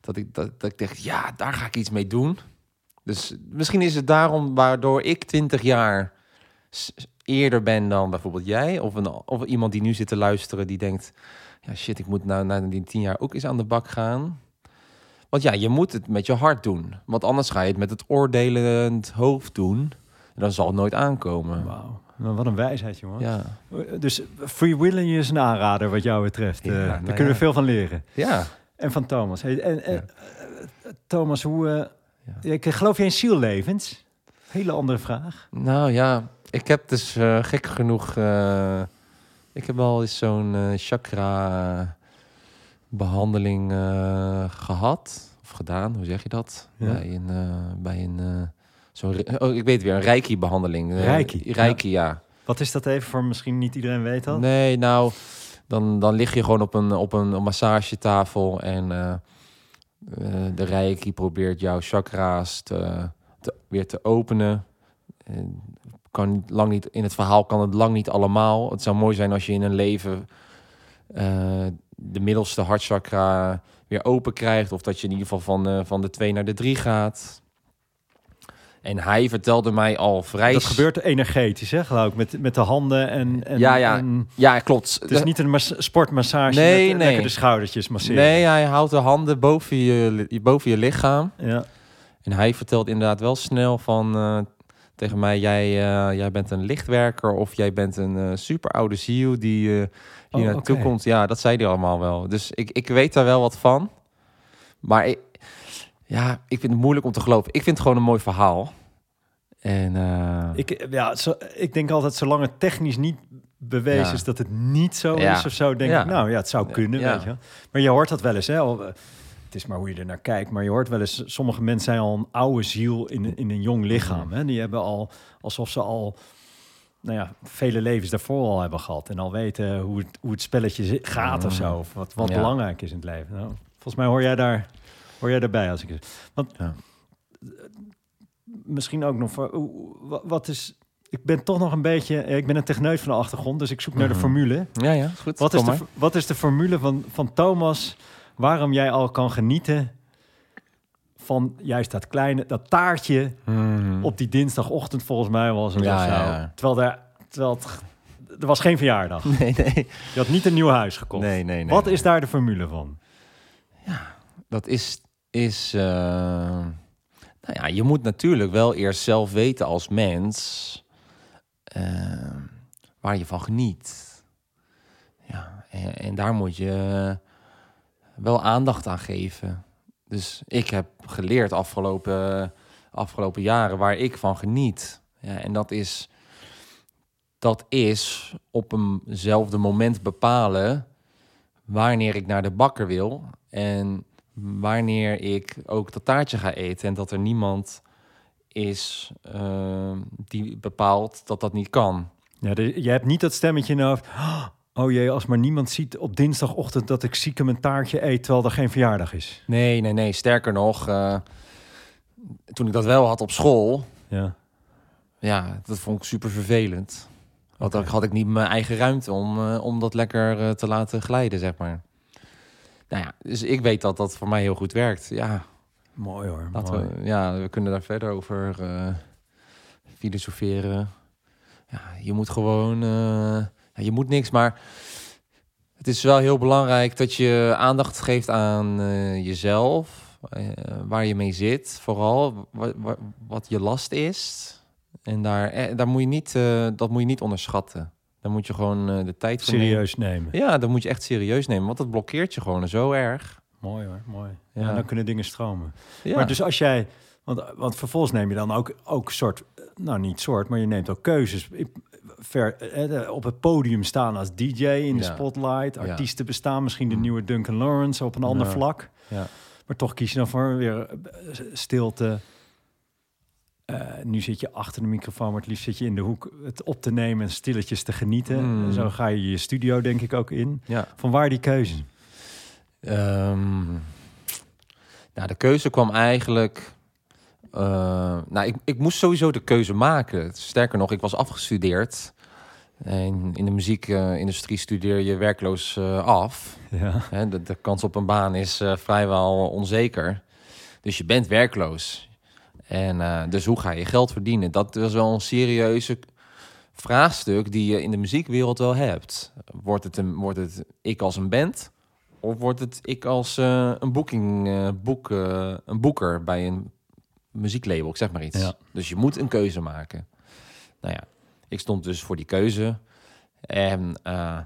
Dat ik, dat, dat ik dacht, ja, daar ga ik iets mee doen. Dus misschien is het daarom waardoor ik 20 jaar eerder ben dan bijvoorbeeld jij. Of, een, of iemand die nu zit te luisteren die denkt... Ja, shit, ik moet nou na die 10 jaar ook eens aan de bak gaan. Want ja, je moet het met je hart doen. Want anders ga je het met het oordelend hoofd doen. En dan zal het nooit aankomen. Wauw. Nou, wat een wijsheid, jongen. Ja, Dus Free Willy is een aanrader wat jou betreft. Ja, Eh, nou daar kunnen ja. we veel van leren. ja. En van Thomas. Hey, en, eh, Thomas, hoe... eh, ik geloof je in ziellevens? Hele andere vraag. Nou ja, ik heb dus gek genoeg. ik heb wel eens zo'n chakra behandeling eh, gehad of gedaan. Hoe zeg je dat? Ja. Bij een, eh, bij een eh, zo'n re- oh, ik weet het weer, een reiki behandeling. Eh, Reiki, Reiki, ja. Wat is dat even voor misschien niet iedereen weet dat? Nee, nou, dan, dan lig je gewoon op een, op een massagetafel en eh, eh, de reiki probeert jouw chakra's te, te- weer te openen. En kan lang niet, in het verhaal kan het lang niet allemaal. Het zou mooi zijn als je in een leven eh, de middelste hartchakra weer open krijgt. Of dat je in ieder geval van, eh, van de twee naar de drie gaat. En hij vertelde mij al vrij... Dat gebeurt energetisch, hè, geloof ik, met, met de handen en... en Ja, ja. en- Ja, klopt. het is niet een mas- sportmassage Nee, met nee. lekker de schoudertjes masseren. Nee, hij houdt de handen boven je, boven je lichaam. Ja. En hij vertelt inderdaad wel snel van eh, tegen mij: jij, eh, jij bent een lichtwerker of jij bent een eh super oude ziel die eh, hier Oh, naartoe komt. Ja, dat zei hij allemaal wel. Dus ik, ik weet daar wel wat van. Maar ik, ja, ik vind het moeilijk om te geloven. Ik vind het gewoon een mooi verhaal. En Ik, ja, zo, ik denk altijd, zolang het technisch niet bewezen Ja. is dat het niet zo Ja. is of zo, denk Ja. ik, nou ja, het zou kunnen, weet je. Maar je hoort dat wel eens, hè. al, Het is maar hoe je er naar kijkt, maar je hoort wel eens, sommige mensen zijn al een oude ziel in, in een jong lichaam. Hè? Die hebben al, alsof ze al, nou ja, vele levens daarvoor al hebben gehad. En al weten hoe het, hoe het spelletje gaat of zo, of wat, wat Ja. belangrijk is in het leven. Nou, volgens mij hoor jij daar, hoor jij daarbij als ik... Want Ja. misschien ook nog wat is... ik ben toch nog een beetje... eh, Ik ben een techneut van de achtergrond, dus ik zoek naar de Mhm. formule. Ja, ja, goed. Wat is, de, wat is de formule van, van Thomas waarom jij al kan genieten van juist dat kleine, dat taartje Mhm. op die dinsdagochtend volgens mij was het Ja, ja, ja. Terwijl, er, terwijl het, er was geen verjaardag. Nee, nee. Je had niet een nieuw huis gekocht. Nee, nee, nee. wat nee. is daar de formule van? Dat is, is eh, nou ja, je moet natuurlijk wel eerst zelf weten als mens eh, waar je van geniet. Ja, en, en daar moet je wel aandacht aan geven. Dus ik heb geleerd afgelopen, afgelopen jaren waar ik van geniet. Ja, en dat is, dat is op eenzelfde moment bepalen wanneer ik naar de bakker wil en wanneer ik ook dat taartje ga eten en dat er niemand is eh, die bepaalt dat dat niet kan. Ja, je hebt niet dat stemmetje hoofd. Oh jee, als maar niemand ziet op dinsdagochtend dat ik ziek een taartje eet terwijl er geen verjaardag is. Nee, nee, nee. Sterker nog, eh, toen ik dat wel had op school, Ja. ja, dat vond ik super vervelend. Want dan had ik niet mijn eigen ruimte om, eh, om dat lekker eh, te laten glijden, zeg maar. Nou ja, dus ik weet dat dat voor mij heel goed werkt. Ja, Mooi hoor. Laten mooi. we, ja, we kunnen daar verder over filosoferen. Ja, je moet gewoon, je moet niks, maar het is wel heel belangrijk dat je aandacht geeft aan eh, jezelf, eh, waar je mee zit, vooral wat, je last is. En daar, eh, daar moet je niet, dat moet je niet onderschatten. Daar moet je gewoon de tijd voor nemen. Serieus nemen. Ja, dat moet je echt serieus nemen, want dat blokkeert je gewoon zo erg. Mooi hoor, mooi. Ja. Ja. dan kunnen dingen stromen. Ja. Maar dus als jij, want, want vervolgens neem je dan ook, ook soort, nou niet soort, maar je neemt ook keuzes. Ver, eh, de- op het podium staan als DJ in de Ja. spotlight. Ja. Artiesten bestaan, misschien de Mm. nieuwe Duncan Lawrence op een ander vlak. ja. Maar toch kies je dan voor weer eh, stilte. Eh, nu zit je achter de microfoon, maar het liefst zit je in de hoek het op te nemen en stilletjes te genieten. Mm. En zo ga je je studio denk ik ook in. ja. Van waar die keuze? Ehm, nou, de keuze kwam eigenlijk. Eh, nou, ik, ik moest sowieso de keuze maken. Sterker nog, ik was afgestudeerd. En in de muziekindustrie studeer je werkloos eh, af. Ja. De, de kans op een baan is eh, vrijwel onzeker. Dus je bent werkloos. En dus hoe ga je geld verdienen? Dat is wel een serieuze vraagstuk die je in de muziekwereld wel hebt. Wordt het, een, wordt het ik als een band? Of wordt het ik als een boeking, boek, een boeker bij een muzieklabel, ik zeg maar iets. Ja. Dus je moet een keuze maken. Nou ja, ik stond dus voor die keuze. En eh,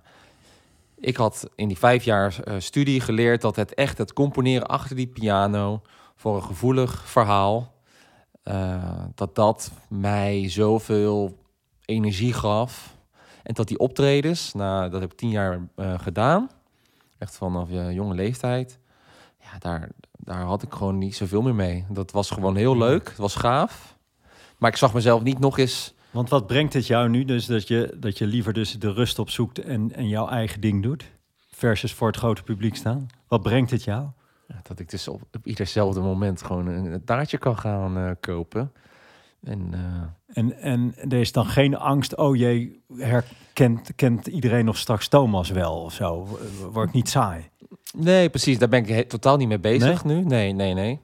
ik had in die vijf jaar eh, studie geleerd dat het echt het componeren achter die piano voor een gevoelig verhaal, eh, dat dat mij zoveel energie gaf. En dat die optredens, nou, dat heb ik tien jaar gedaan, echt vanaf je jonge leeftijd, ja, daar, daar had ik gewoon niet zoveel meer mee. Dat was gewoon heel leuk, het was gaaf. Maar ik zag mezelf niet nog eens Want wat brengt het jou nu dus dat je, dat je liever dus de rust opzoekt en, en jouw eigen ding doet? Versus voor het grote publiek staan? Wat brengt het jou? Dat ik dus op, op iederzelfde moment gewoon een, taartje kan gaan eh, kopen. En eh, En, en er is dan geen angst, oh jee, herkent kent iedereen nog straks Thomas wel of zo? Word ik niet saai? Nee, precies, daar ben ik totaal niet mee bezig nu. Nee, nee, nee.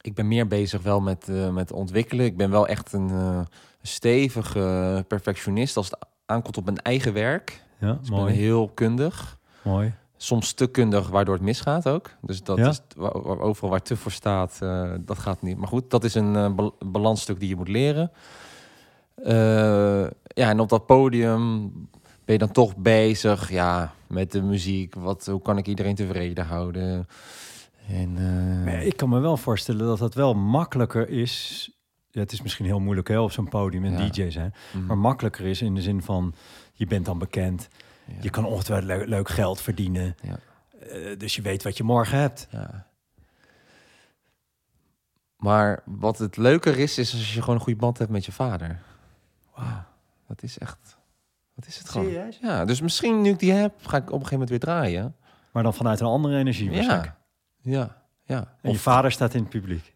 Ik ben meer bezig wel met, eh, met ontwikkelen. Ik ben wel echt een eh, stevige perfectionist als het aankomt op mijn eigen werk. Ja, Dus ik ben mooi, heel kundig. mooi. Soms te kundig, waardoor het misgaat ook. Dus dat Ja? is overal waar te voor staat, eh, dat gaat niet. Maar goed, dat is een bal- balanstuk die je moet leren. Ja, en op dat podium ben je dan toch bezig ja, met de muziek. Wat, hoe kan ik iedereen tevreden houden? En, eh, ik kan me wel voorstellen dat het wel makkelijker is. Ja, het is misschien heel moeilijk hè, op zo'n podium en Ja. DJ zijn. mm, Maar makkelijker is in de zin van, je bent dan bekend. ja, Je kan ongetwijfeld le- leuk geld verdienen. Ja. Eh, dus je weet wat je morgen hebt. ja. Maar wat het leuker is, is als je gewoon een goede band hebt met je vader. Wauw, dat is echt... Dat is het gewoon. Serieus? Ja, dus misschien nu ik die heb, ga ik op een gegeven moment weer draaien. Maar dan vanuit een andere energie waarschijnlijk. Ja, ja, ja. En je vader staat in het publiek.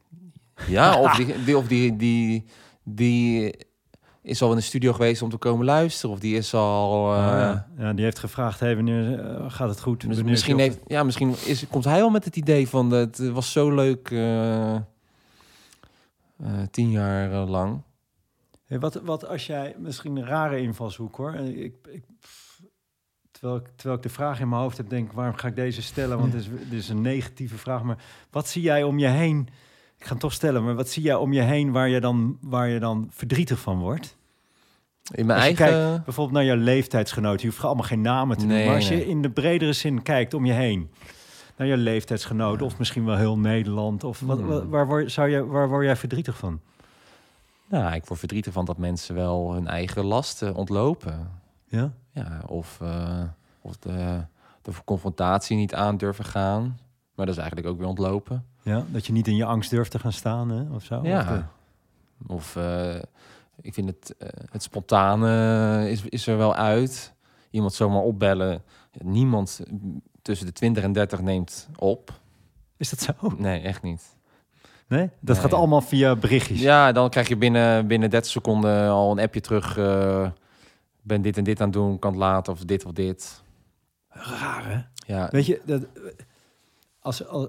ja, of die, die, of die, die, die, is al in de studio geweest om te komen luisteren. Of die is al... eh, Oh, ja. ja, die heeft gevraagd, hey, wanneer eh, gaat het goed? Wanneer misschien, heeft, ja, misschien is, komt hij al met het idee van... Het was zo leuk eh, eh, tien jaar eh, lang. Hey, wat, wat als jij, misschien een rare invalshoek hoor. Ik, ik, terwijl, ik, terwijl ik de vraag in mijn hoofd heb, denk ik, waarom ga ik deze stellen? Want het is, het is een negatieve vraag. Maar wat zie jij om je heen? Ik ga hem toch stellen, maar wat zie jij om je heen waar je dan, waar je dan verdrietig van wordt? In mijn eigen... Bijvoorbeeld naar je leeftijdsgenoot. Je hoeft allemaal geen namen te Nee, noemen. Maar als je nee. in de bredere zin kijkt om je heen. Naar je leeftijdsgenoot. Of misschien wel heel Nederland. Of wat, Hmm. waar, word, zou je, waar word jij verdrietig van? Nou, ik word verdrietig van dat mensen wel hun eigen lasten ontlopen. Ja? Ja, of, eh, of de, de confrontatie niet aan durven gaan. Maar dat is eigenlijk ook weer ontlopen. ja? Dat je niet in je angst durft te gaan staan hè? of zo? Of de- Ja. Of eh, ik vind het, eh, het spontane is, is er wel uit. Iemand zomaar opbellen. Niemand tussen de 20 en 30 neemt op. Is dat zo? Nee, echt niet. Nee? Dat Nee. gaat allemaal via berichtjes. Ja, dan krijg je binnen, binnen 30 seconden al een appje terug. eh, ben dit en dit aan het doen, kan het later of dit of dit. Raar hè? Ja, Weet je, dat, als, als,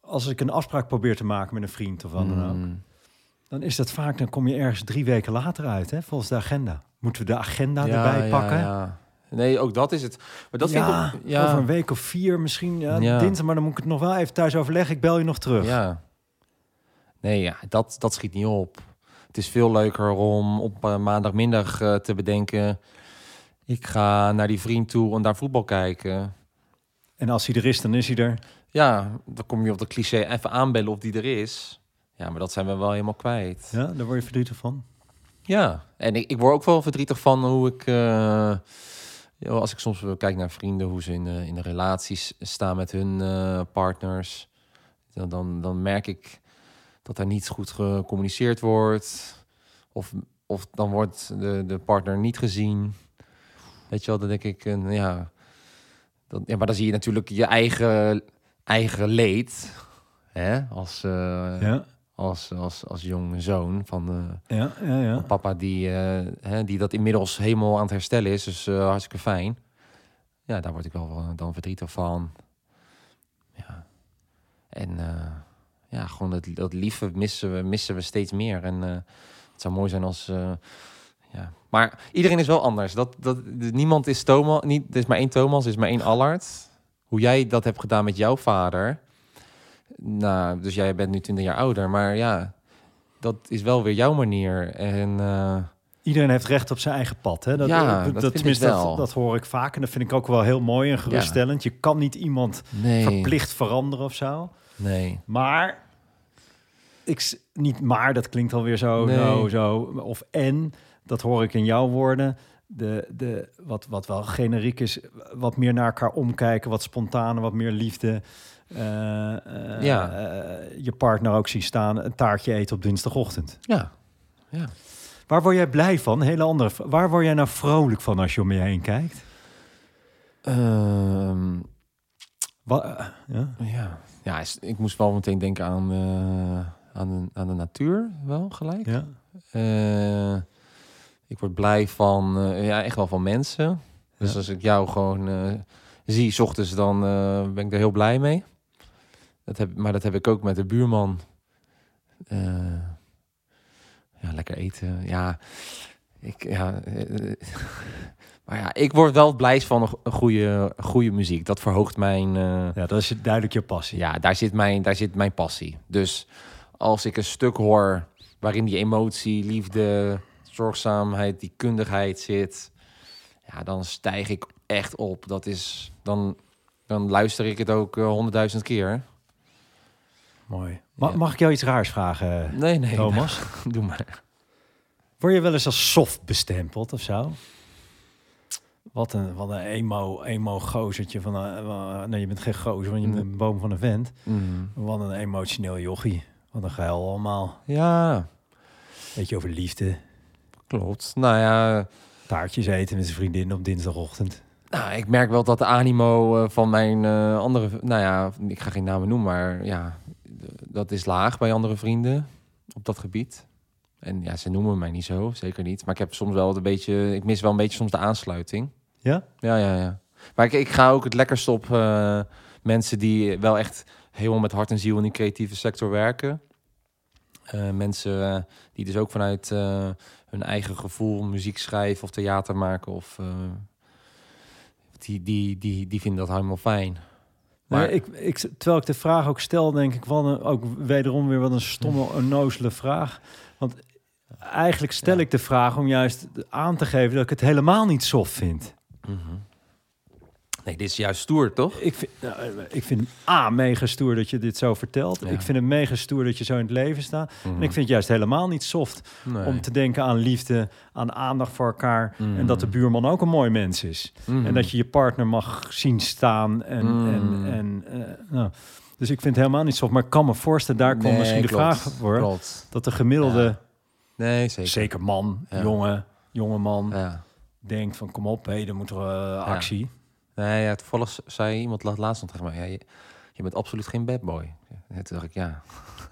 als ik een afspraak probeer te maken met een vriend of wat dan ook. mm, Dan is dat vaak, dan kom je ergens drie weken later uit hè? Volgens de agenda. Moeten we de agenda ja, erbij ja, pakken? ja. Nee, ook dat is het. Maar dat ja, vind ik... ook- over een week of vier misschien. Ja, Ja. Dinsdag, maar dan moet ik het nog wel even thuis overleggen. Ik bel je nog terug. Ja. Nee, ja, dat, dat schiet niet op. Het is veel leuker om op eh, maandagmiddag eh, te bedenken... ik ga naar die vriend toe en daar voetbal kijken. En als hij er is, dan is hij er. Ja, dan kom je op de cliché even aanbellen of die er is. Ja, maar dat zijn we wel helemaal kwijt. Ja, daar word je verdrietig van. Ja, en ik, ik word ook wel verdrietig van hoe ik... eh, als ik soms kijk naar vrienden, hoe ze in de, in de relaties staan met hun partners... Dan, dan, dan merk ik dat er niet goed gecommuniceerd wordt. Of, of dan wordt de, de partner niet gezien. Weet je wel, dan denk ik... eh, ja, dan, ja, maar dan zie je natuurlijk je eigen, eigen leed... Hè? Als, eh, Ja, als, als, als jonge zoon van... eh, ja, ja. van papa die, eh, hè, die dat inmiddels helemaal aan het herstellen is. Dus eh, hartstikke fijn. Ja, daar word ik wel dan verdrietig van. Ja. En ja, gewoon dat, dat lieve missen we, missen we steeds meer. En eh, het zou mooi zijn als... eh, ja. Maar iedereen is wel anders. Dat, dat, niemand is Thomas. Niet, er is maar één Thomas, er is maar één Allard. Hoe jij dat hebt gedaan met jouw vader. Nou, dus jij bent nu 20 jaar ouder. Maar ja, dat is wel weer jouw manier. En eh, Iedereen heeft recht op zijn eigen pad. Hè? Dat, Ja, dat, dat tenminste, wel. Dat, dat hoor ik vaak. En dat vind ik ook wel heel mooi en geruststellend. Je kan niet iemand nee, verplicht veranderen of zo. Nee. Maar, ik, niet maar, dat klinkt alweer zo, Nee. zo, zo. Of en, dat hoor ik in jouw woorden. De, de, wat, wat wel generiek is, wat meer naar elkaar omkijken, wat spontaner, wat meer liefde. Eh, eh, Ja. eh, je partner ook zien staan, een taartje eten op dinsdagochtend. Ja, ja. Waar word jij blij van? Hele andere. Waar word jij nou vrolijk van als je om je heen kijkt? Ehm, eh, ja? ja. Ja, ik moest wel meteen denken aan, eh, aan, de, aan de natuur, wel gelijk. Ja? Eh, ik word blij van, eh, ja, echt wel van mensen. Dus Ja. als ik jou gewoon zie, 's ochtends, dan ben ik er heel blij mee. Dat heb, maar dat heb ik ook met de buurman. Ja, lekker eten. Ja, ik, ja, maar ja, ik word wel blij van een, go- een goede, goede muziek. Dat verhoogt mijn. eh, ja, dat is duidelijk je passie. ja, daar zit, mijn, daar zit mijn passie. Dus als ik een stuk hoor waarin die emotie, liefde, zorgzaamheid, die kundigheid zit, ja, dan stijg ik echt op. Dat is, dan, dan luister ik het ook eh, honderdduizend keer. Mooi. Ma- Ja. Mag ik jou iets raars vragen, Nee, nee, Thomas? doe maar. Word je wel eens als soft bestempeld of zo? Wat een, wat een emo, emo gozertje van een, wa- nee, je bent geen gozer, want je bent een boom van een vent. Mm. Wat een emotioneel jochie. Wat een geil allemaal. Ja, Beetje over liefde. klopt. Nou ja, Taartjes eten met zijn vriendin op dinsdagochtend. nou, ik merk wel dat de animo eh, van mijn eh, andere... Nou ja, ik ga geen namen noemen, maar ja, dat is laag bij andere vrienden op dat gebied. En ja, ze noemen mij niet zo, zeker niet. Maar ik heb soms wel een beetje, ik mis wel een beetje soms de aansluiting. Ja? Ja, ja, ja. Maar ik, ik ga ook het lekkerst op eh, mensen die wel echt helemaal met hart en ziel in die creatieve sector werken. Eh, mensen eh, die dus ook vanuit hun eigen gevoel muziek schrijven of theater maken. Of, die, die, die, die vinden dat helemaal fijn. Maar ik, ik, terwijl ik de vraag ook stel, denk ik, wat een, ook wederom weer wat een stomme, onnozele vraag. Want eigenlijk stel Ja. ik de vraag om juist aan te geven dat ik het helemaal niet soft vind. Mhm. Nee, dit is juist stoer, toch? Ik vind, nou, eh, ik vind A, mega stoer dat je dit zo vertelt. Ja. Ik vind het mega stoer dat je zo in het leven staat. En ik Mhm. vind het juist helemaal niet soft Nee. om te denken aan liefde, aan aandacht voor elkaar. En Mhm. dat de buurman ook een mooi mens is. Mhm. En dat je je partner mag zien staan. En, en, en, eh, nou. Dus ik vind het helemaal niet soft. Maar ik kan me voorstellen, daar komt Nee, misschien de vraag voor. Klopt. Dat de gemiddelde, Ja. Nee, zeker. zeker man, Ja. jonge, jonge man, Ja. denkt van kom op, hé, dan moet er eh, actie. Nee, ja, toevallig zei iemand la- laatst nog tegen mij... Ja, je, je bent absoluut geen bad boy. En toen dacht ik, ja.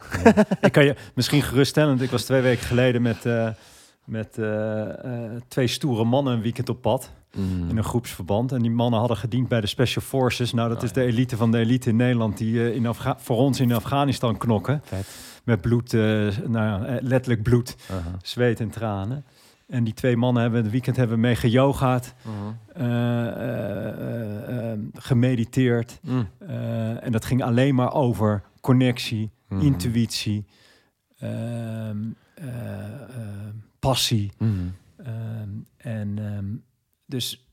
ik kan je misschien geruststellend, ik was twee weken geleden met, eh, met eh, twee stoere mannen een weekend op pad. Mm. in een groepsverband. En die mannen hadden gediend bij de Special Forces. Nou, dat Oh, is de elite van de elite in Nederland... die in Afga voor ons in Afghanistan knokken. Vet. Met bloed, eh, nou eh, letterlijk bloed, zweet en tranen. En die twee mannen hebben het weekend hebben mee geyogaad, Mhm. eh, gemediteerd. Mm. En dat ging alleen maar over connectie, Mhm. intuïtie, ehm, eh, eh, passie. Mhm. Ehm, en ehm, dus,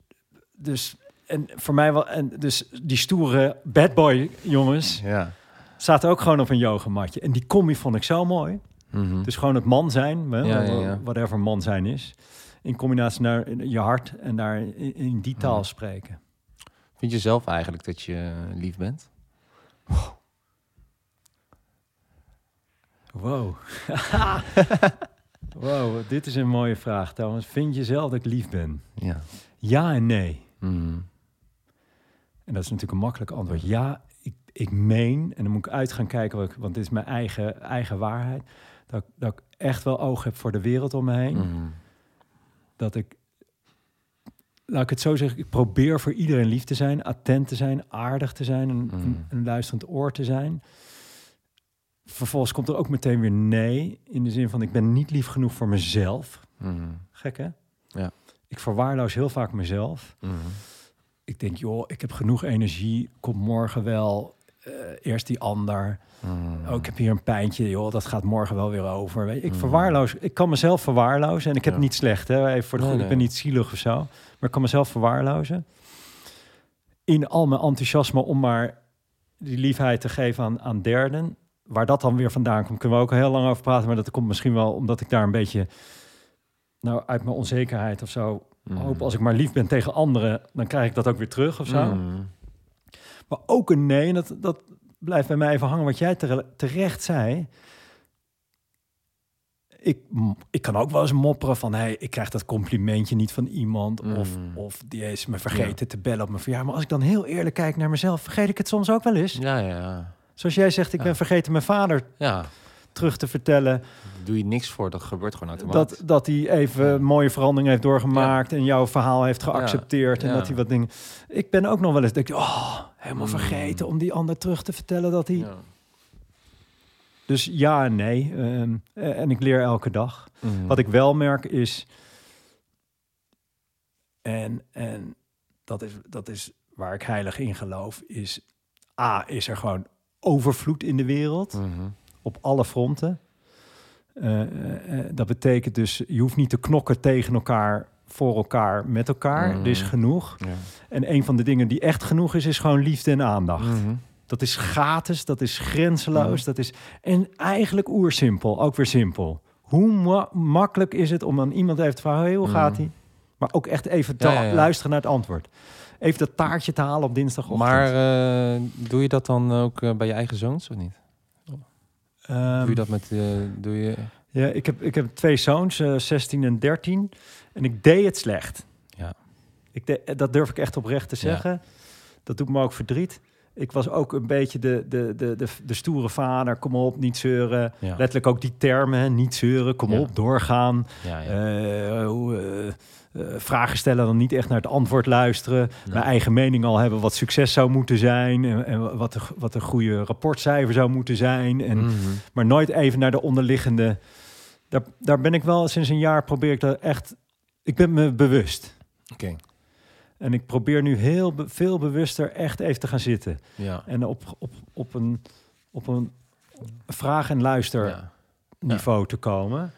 dus, en voor mij wel, en dus die stoere bad boy jongens Ja. Zaten ook gewoon op een yogamatje. En die combi vond ik zo mooi. Mhm. Dus gewoon het man zijn, hè, Ja, ja, whatever man zijn is. In combinatie naar je hart en daar in, in die taal Mhm. spreken. Vind je zelf eigenlijk dat je lief bent? Wow. wow, dit is een mooie vraag trouwens. Vind je zelf dat ik lief ben? Ja. Ja en nee. Mhm. En dat is natuurlijk een makkelijk antwoord. Ja, ik, meen, en dan moet ik uit gaan kijken, ik- want dit is mijn eigen, eigen waarheid, dat, ik- dat ik echt wel oog heb voor de wereld om me heen. Mhm. Dat ik, laat ik het zo zeggen, ik probeer voor iedereen lief te zijn, attent te zijn, aardig te zijn, een, Mm. een, een luisterend oor te zijn. Vervolgens komt er ook meteen weer nee, in de zin van ik ben niet lief genoeg voor mezelf. Mhm. Gek hè? Ja. Ik verwaarloos heel vaak mezelf. Mhm. ik denk, joh, ik heb genoeg energie, kom morgen wel. Eh, eerst die ander. Mhm. Oh, ik heb hier een pijntje, joh, dat gaat morgen wel weer over. Weet je, ik Mm. verwaarloos, ik kan mezelf verwaarlozen. En ik heb Ja. niet slecht, hè, even voor de Nee, goede, ik ben niet zielig of zo. Maar ik kan mezelf verwaarlozen. In al mijn enthousiasme om maar die liefheid te geven aan, aan derden. Waar dat dan weer vandaan komt, kunnen we ook heel lang over praten. Maar dat komt misschien wel omdat ik daar een beetje, nou, uit mijn onzekerheid of zo, Mhm. hoop als ik maar lief ben tegen anderen, dan krijg ik dat ook weer terug of zo. Maar ook een nee, en dat, dat blijft bij mij even hangen wat jij tere- terecht zei. Ik, ik kan ook wel eens mopperen van... Hey, ik krijg dat complimentje niet van iemand... Of, Mm. of die is me vergeten te bellen op mijn verjaardag. Maar als ik dan heel eerlijk kijk naar mezelf... vergeet ik het soms ook wel eens. Ja, ja, ja. Zoals jij zegt, ik Ja. ben vergeten mijn vader Ja, terug te vertellen... doe je niks voor. Dat gebeurt gewoon automatisch. dat, dat hij even Ja. mooie verandering heeft doorgemaakt... en jouw verhaal heeft geaccepteerd... en dat hij wat dingen... Ik ben ook nog wel eens... Denk, ik, oh, helemaal Mm. vergeten om die ander terug te vertellen... dat hij. Dus ja en nee. Ehm, eh, en ik leer elke dag. Mhm. Wat ik wel merk is. En, en dat, is, dat is waar ik heilig in geloof. Is A, is er gewoon overvloed in de wereld. Mhm. Op alle fronten. Eh, eh, eh, dat betekent dus, je hoeft niet te knokken tegen elkaar, voor elkaar, met elkaar. Mhm. Er is genoeg. Ja. En een van de dingen die echt genoeg is, is gewoon liefde en aandacht. Mhm. Dat is gratis, dat is grenzeloos, dat is... En eigenlijk oersimpel, ook weer simpel. Hoe ma- makkelijk is het om aan iemand even te vragen... Hey, hoe Mm. gaat hij? Maar ook echt even te Ja, luisteren naar het antwoord. Even dat taartje te halen op dinsdagochtend. Maar doe je dat dan ook bij je eigen zoons of niet? Ehm, doe je dat met... eh, doe je... Ja, ik heb, ik heb twee zoons, eh 16 en 13. En ik deed het slecht. Ja. Ik de, dat durf ik echt oprecht te Ja. zeggen. Dat doet me ook verdriet. ik was ook een beetje de, de, de, de, de stoere vader. Kom op, niet zeuren. Ja. Letterlijk ook die termen, niet zeuren. Kom Ja. op, doorgaan. Ja. Eh, eh, vragen stellen, dan niet echt naar het antwoord luisteren. Nee. Mijn eigen mening al hebben wat succes zou moeten zijn. En, en wat, een, wat een goede rapportcijfer zou moeten zijn. En, Mhm. Maar nooit even naar de onderliggende. Daar, daar ben ik wel sinds een jaar probeer ik dat echt. Ik ben me bewust. Oké. En ik probeer nu heel be- veel bewuster echt even te gaan zitten. Ja. En op, op, op een, op een vraag- en luister Ja. niveau te komen.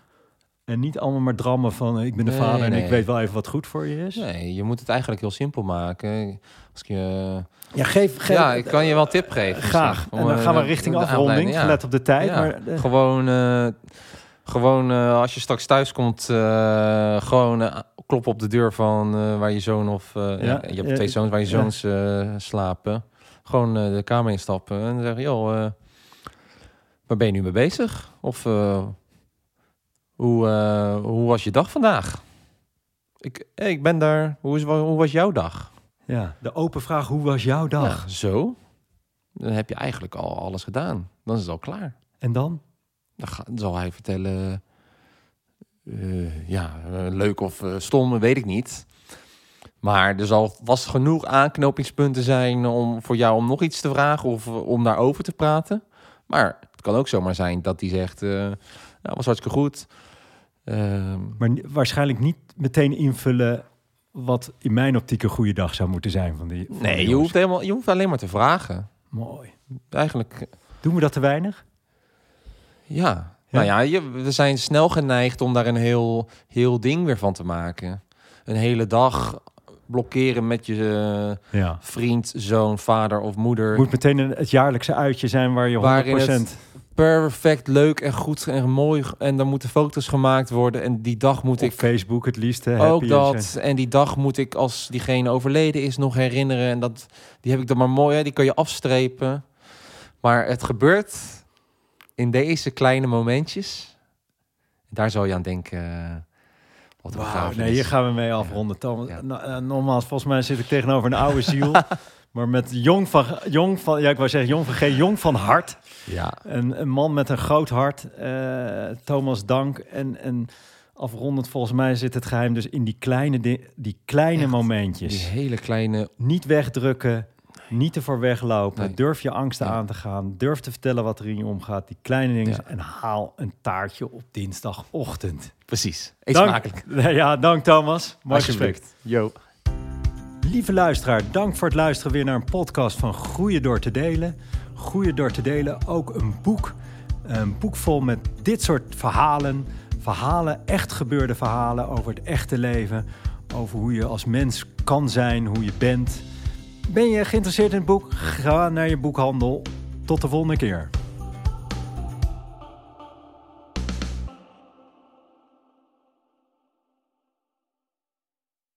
En niet allemaal maar drammen van eh, ik ben de Nee, vader en ik weet wel even wat goed voor je is. Nee, je moet het eigenlijk heel simpel maken. Als ik je... Ja, geef, geef ja, ik kan je wel een tip geven. graag. misschien. En dan gaan we eh, richting de afronding. ja. Let op de tijd. Ja, Maar, eh, Gewoon, eh, gewoon eh, als je straks thuis komt, eh, gewoon eh, kloppen op de deur van eh, waar je zoon of... eh, ja. Ja, je hebt ja, twee zoons waar je ja. zoons eh, slapen. Gewoon eh, de kamer instappen en zeggen, joh, eh, waar ben je nu mee bezig? Of eh, hoe, eh, hoe was je dag vandaag? Ik, eh, ik ben daar. Hoe, is, hoe was jouw dag? ja, de open vraag, hoe was jouw dag? Zo. Dan heb je eigenlijk al alles gedaan. Dan is het al klaar. En dan? Dan, ga, dan zal hij vertellen... eh, ja, leuk of stom, weet ik niet. Maar er zal vast genoeg aanknopingspunten zijn om voor jou om nog iets te vragen of om daarover te praten. Maar het kan ook zomaar zijn dat hij zegt, eh nou, was hartstikke goed. Ehm, Maar waarschijnlijk niet meteen invullen wat in mijn optiek een goede dag zou moeten zijn. Van die, van die nee, je hoeft, helemaal, je hoeft alleen maar te vragen. Mooi. Eigenlijk, Doen we dat te weinig? ja. Nou ja, je, we zijn snel geneigd om daar een heel, heel ding weer van te maken. Een hele dag blokkeren met je eh, Ja. vriend, zoon, vader of moeder. Moet meteen een, het jaarlijkse uitje zijn waar je 100%... Perfect, leuk en goed en mooi. En dan moeten foto's gemaakt worden. En die dag moet op ik Facebook het liefst. hè, ook dat. En die dag moet ik, als diegene overleden is, nog herinneren. En dat, die heb ik dan maar mooi, hè, die kan je afstrepen. Maar het gebeurt in deze kleine momentjes. Daar zou je aan denken. eh, Wat begrafenis. nee, hier gaan we mee afronden. Ja. Nou, eh, nogmaals, volgens mij zit ik tegenover een oude ziel. maar met jong van, jong van, ja, ik wou zeggen jong van G, jong van hart. Ja, Een, een man met een groot hart. eh, Thomas, dank. En, en afrondend, volgens mij zit het geheim dus in die kleine, di- die kleine Echt, momentjes. die hele kleine... Niet wegdrukken, niet ervoor weglopen. Nee. Durf je angsten Ja. aan te gaan. Durf te vertellen wat er in je omgaat. Die kleine dingen. Ja. En haal een taartje op dinsdagochtend. Precies. Eet Dank. smakelijk. Ja, dank Thomas. Mooi gesprek. Alsjeblieft. Lieve luisteraar, dank voor het luisteren weer naar een podcast van Groeien door te delen. Groeien door te delen, ook een boek. Een boek vol met dit soort verhalen. Verhalen, echt gebeurde verhalen over het echte leven. Over hoe je als mens kan zijn, hoe je bent. Ben je geïnteresseerd in het boek? Ga naar je boekhandel. Tot de volgende keer.